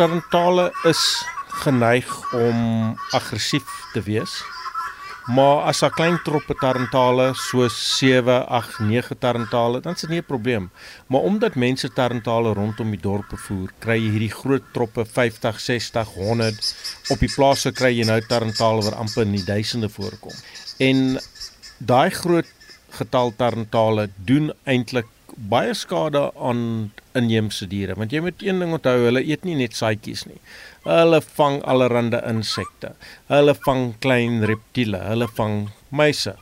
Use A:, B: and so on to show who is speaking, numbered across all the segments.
A: Tarantale is geneig om aggressief te wees. Maar as 'n klein troppe tarantale so 7, 8, 9 tarantale, dan is dit nie 'n probleem. Maar omdat mense tarantale rondom die dorpe voer, kry jy hierdie groot troppe 50, 60, 100. Op die plase kry jy nou tarantale wat amper in die duisende voorkom. En daai groot getal tarantale doen eintlik baie skade aan inheemse diere want jy moet een ding onthou hulle eet nie net saaitjies nie. Hulle vang allerlei insekte. Hulle vang klein reptiele. Hulle vang muise.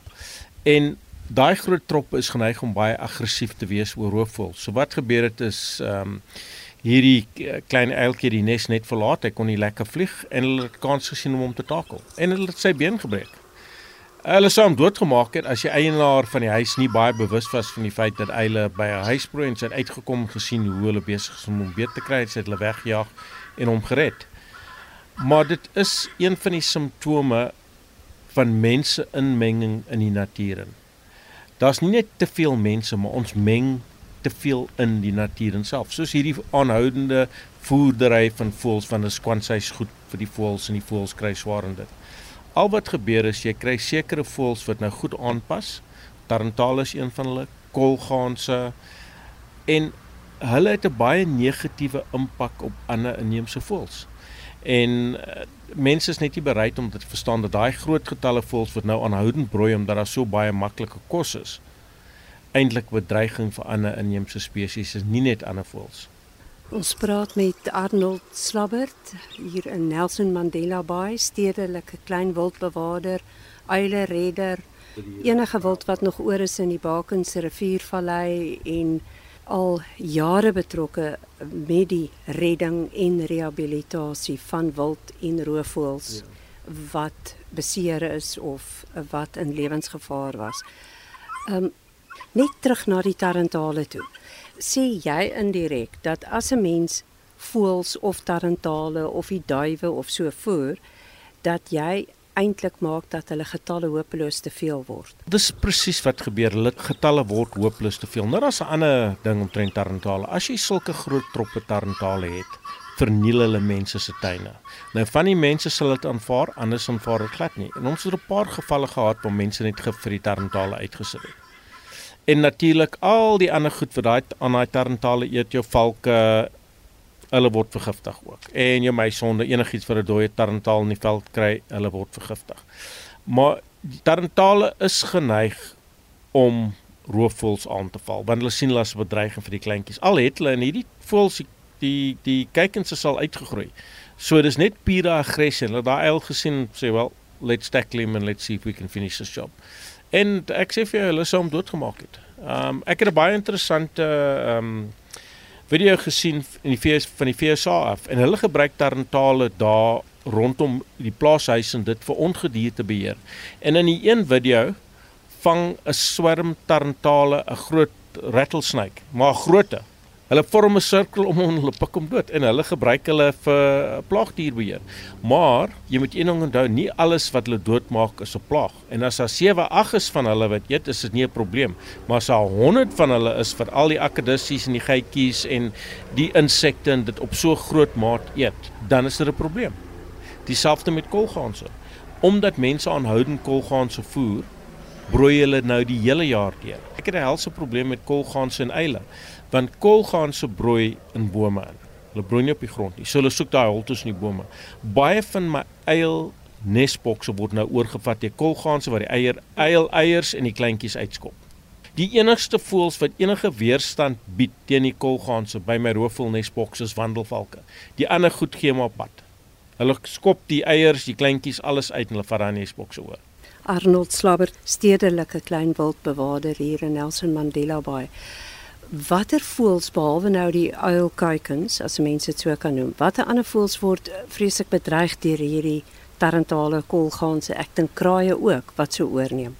A: En daai groot trop is geneig om baie aggressief te wees oor roofvoëls so wat gebeur het is ehm um, hierdie klein uiltjie die nes net verlaat. Hy kon nie lekker vlieg en hulle het kans gesien om hom te takel. En hulle het sy been gebreek Hulle sou hom doodgemaak het as die eienaar van die huis nie baie bewus was van die feit dat eile by 'n huisprooi en sy het uitgekom gesien hoe hulle besig is om hom beet te kry, sy het hulle weggejaag en hom gered. Maar dit is een van die simptome van mense inmenging in die natuur. Daar's nie net te veel mense, maar ons meng te veel in die natuur self. Soos hierdie aanhoudende voerdery van voëls van 'n skwanshuis goed vir die voëls en die voëls kry swaar in dit. Al wat gebeur is jy kry sekere voëls wat nou goed aanpas. Tarantale is een van hulle, kolgaanse en hulle het 'n baie negatiewe impak op ander inheemse voëls. En uh, mense is net nie bereid om dit te verstaan dat daai groot getalle voëls wat nou aanhoudend broei omdat daar so baie maklike kos is, eintlik bedreiging vir ander inheemse spesies is, nie net ander voëls.
B: Ons praat met Arnold Slabbert hier in Nelson Mandela Bay, stedelike klein wildbewaarder, eile redder, enige wild wat nog oor is in die Bakens riviervallei en al jare betrokke met die redding en rehabilitasie van wild en roofvoëls ja. wat beseer is of wat in lewensgevaar was. Um net terug na die Tarantale toe sê jy indirek dat as 'n mens voels of tarantale of die duwe of so voer dat jy eintlik maak dat hulle getalle hopeloos te veel word.
A: Dis presies wat gebeur. Hulle getalle word hopeloos te veel. Nou daar's 'n ander ding omtrent tarantale. As jy sulke groot troppe tarantale het, verniel hulle mense se tuine. Nou van die mense sal dit aanvaar, anders aanvaar dit glad nie. En ons het 'n paar gevalle gehad waar mense net vir die tarantale uitgesit het en natuurlik al die ander goed wat daai aan daai tarantale eet jou valke hulle word vergiftig ook. En jou meisonde enigiets wat 'n dooie tarantaal in die veld kry hulle word vergiftig. Maar die tarantale is geneig om roofvoëls aan te val want hulle sien hulle as 'n bedreiging vir die kleintjies. Al het hulle in hierdie voëls die die kykens sal uitgegroei. So dis net pure aggressie. Hulle daai eil gesien sê wel let's tackle him and let's see if we can finish this job En ek sê vir jou hulle sou hom doodgemaak het. Ehm um, ek het 'n baie interessante ehm um, video gesien in die VS van die FSA af en hulle gebruik tarantale daar rondom die plaashuis en dit vir ongedierte beheer. En in die een video vang 'n swerm tarantale 'n groot rattlesnake, maar 'n grootte Hulle vorm 'n sirkel om hom hulle pik hom dood en hulle gebruik hulle vir plaagdierbeheer. Maar jy moet een ding onthou, nie alles wat hulle doodmaak is 'n plaag. En as daar 7, 8 is van hulle wat eet, is dit nie 'n probleem. Maar as daar 100 van hulle is vir al die akedissies en die geitjies en die insekte en dit op so groot maat eet, dan is dit 'n probleem. Dieselfde met kolgaanse. Omdat mense aanhoudend kolgaanse voer, broei hulle nou die hele jaar deur. Ek het 'n helse probleem met kolgaanse en eile want kolgaanse broei in bome in. Hulle broei nie op die grond nie. So hulle soek daai hol tussen die bome. Baie van my eil nesbokse word nou oorgevat deur kolgaanse wat die eier eil eiers en die kleintjies uitskop. Die enigste voëls wat enige weerstand bied teen die kolgaanse by my roofvoël nesbokse is wandelvalke. Die ander goed gee maar pad. Hulle skop die eiers, die kleintjies alles uit en hulle vat daai nesbokse oor.
B: Arnold Slabber, stedelike klein wildbewaarder hier in Nelson Mandela Bay. Watter voëls behalwe nou die uilkuikens as mense dit so kan noem watter ander voëls word vreeslik bedreig deur hierdie tarantale kolgaanse ek dink kraaie ook wat so oorneem?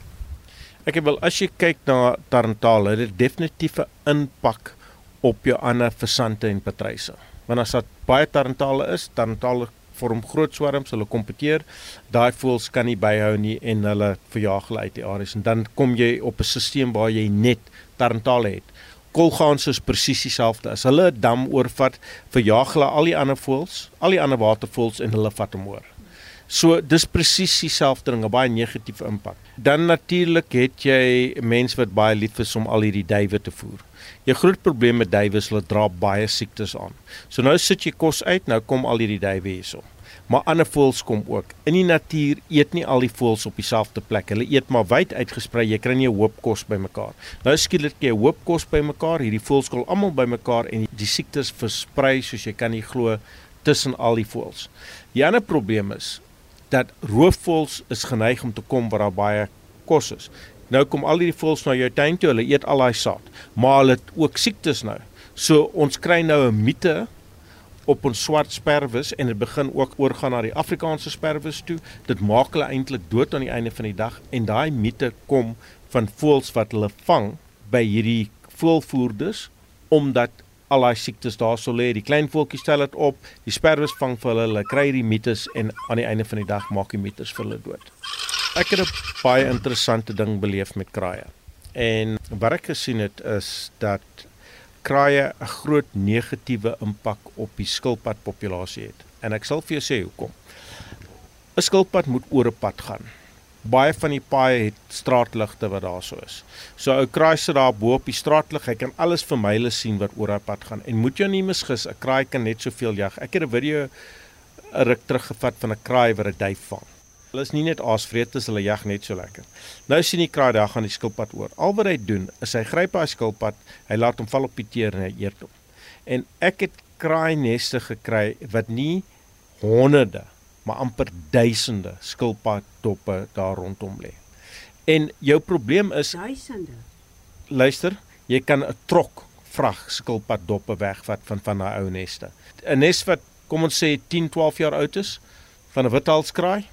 A: Ek wil as jy kyk na tarantale dit definitief 'n impak op jou ander versante en patryse want as dit baie tarantale is tarantale vorm groot swarms hulle kompeteer daai voëls kan nie byhou nie en hulle verjaag hulle uit die areas en dan kom jy op 'n stelsel waar jy net tarantale het kolgaans is presies dieselfde. As hulle 'n dam oorvat, verjaag hulle al die ander voëls, al die ander watervoëls en hulle vat hom oor. So dis presies dieselfde ding, 'n baie negatiewe impak. Dan natuurlik het jy mense wat baie lief is om al hierdie duwe te voer. Jou groot probleem met duwe is hulle dra baie siektes aan. So nou sit jy kos uit, nou kom al hierdie duwe hierso maar ander voëls kom ook. In die natuur eet nie al die voëls op dieselfde plek. Hulle eet maar wyd uitgesprei. Jy kry nie 'n hoop kos bymekaar. Nou skielik jy 'n hoop kos bymekaar. Hierdie voëls kom almal bymekaar en die siektes versprei soos jy kan nie glo tussen al die voëls. Die ander probleem is dat roofvoëls is geneig om te kom waar daar baie kos is. Nou kom al hierdie voëls na jou tuin toe. Hulle eet al daai saad, maar hulle het ook siektes nou. So ons kry nou 'n mite op ons swart sperwes en dit begin ook oorgaan na die Afrikaanse sperwes toe. Dit maak hulle eintlik dood aan die einde van die dag en daai mite kom van voëls wat hulle vang by hierdie voëlvoerders omdat al daai siektes daar sou lê. Die klein voeltjies stel dit op, die sperwes vang vir hulle, hulle kry hierdie mites en aan die einde van die dag maak die mites vir hulle dood. Ek het 'n baie interessante ding beleef met kraaie. En wat ek gesien het is dat kraaie 'n groot negatiewe impak op die skilpadpopulasie het. En ek sal vir jou sê hoekom. 'n Skilpad moet oor 'n pad gaan. Baie van die paaie het straatligte wat daar so is. So ou kraai sit daar bo op die straatlig, hy kan alles vir myle sien wat oor daai pad gaan. En moet jou nie misgis, 'n kraai kan net soveel jag. Ek het 'n video 'n ruk teruggevat van 'n kraai wat 'n duif vang. Hulle is nie net aasvreters, hulle jag net so lekker. Nou sien die kraai daar gaan die skilpad oor. Al wat hy doen is hy gryp hy skilpad, hy laat hom val op die teer en hy eet hom. En ek het kraai neste gekry wat nie honderde, maar amper duisende skilpad doppe daar rondom lê. En jou probleem is
B: duisende.
A: Luister, jy kan 'n trok vrag skilpad doppe wegvat van van daai ou neste. 'n Nes wat kom ons sê 10, 12 jaar oud is van 'n withalskraai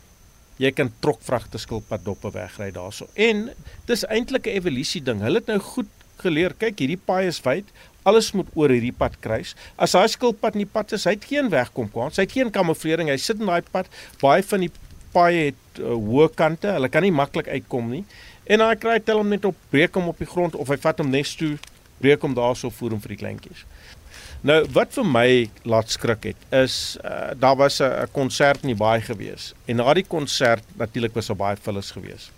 A: jy kan trokvragte skilpad doppe wegry daarso. En dis eintlik 'n evolusie ding. Hulle het nou goed geleer. Kyk, hierdie paai is wyd. Alles moet oor hierdie pad kruis. As daai skilpad in die pad is, hy het geen wegkom kwans. Hy het geen kamouflering. Hy sit in daai pad. Baie van die paaie het uh, hoë kante. Hulle kan nie maklik uitkom nie. En dan kry hy tel hom net op, breek hom op die grond of hy vat hom nes toe, breek hom daarso voer hom vir die kleintjies. Nou wat vir my laat skrik het is uh, daar was 'n konsert in die baai gewees en na die konsert natuurlik was daar baie vullis gewees.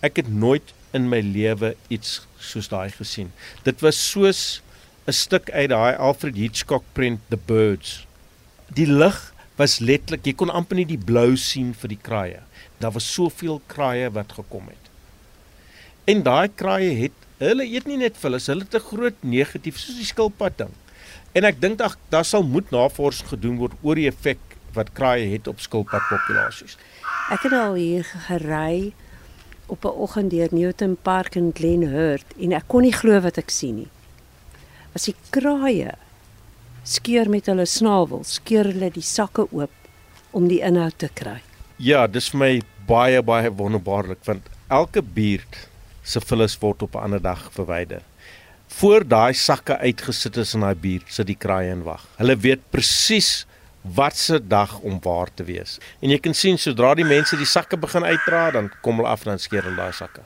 A: Ek het nooit in my lewe iets soos daai gesien. Dit was soos 'n stuk uit daai Alfred Hitchcock prent The Birds. Die lig was letterlik, jy kon amper nie die blou sien vir die kraaie. Daar was soveel kraaie wat gekom het. En daai kraaie het Hulle eet nie net vullis, hulle het 'n groot negatief soos die skilpad ding. En ek dink dat daar sal moet navorsing gedoen word oor die effek wat kraaie het op skilpadpopulasies.
B: Ek het al hier gery op 'n oggend deur Newton Park in Glenhurst en ek kon nie glo wat ek sien nie. As die kraaie skeur met hulle snavels, skeur hulle die sakke oop om die inhoud te kry.
A: Ja, dis vir my baie baie wonderbaarlik want elke buurt se vullis word op 'n ander dag verwyder. Voor daai sakke uitgesit is in daai buurt sit die kraaie en wag. Hulle weet presies wat se dag om waar te wees. En jy kan sien sodra die mense die sakke begin uitdra, dan kom hulle af en dan skeer hulle daai sakke.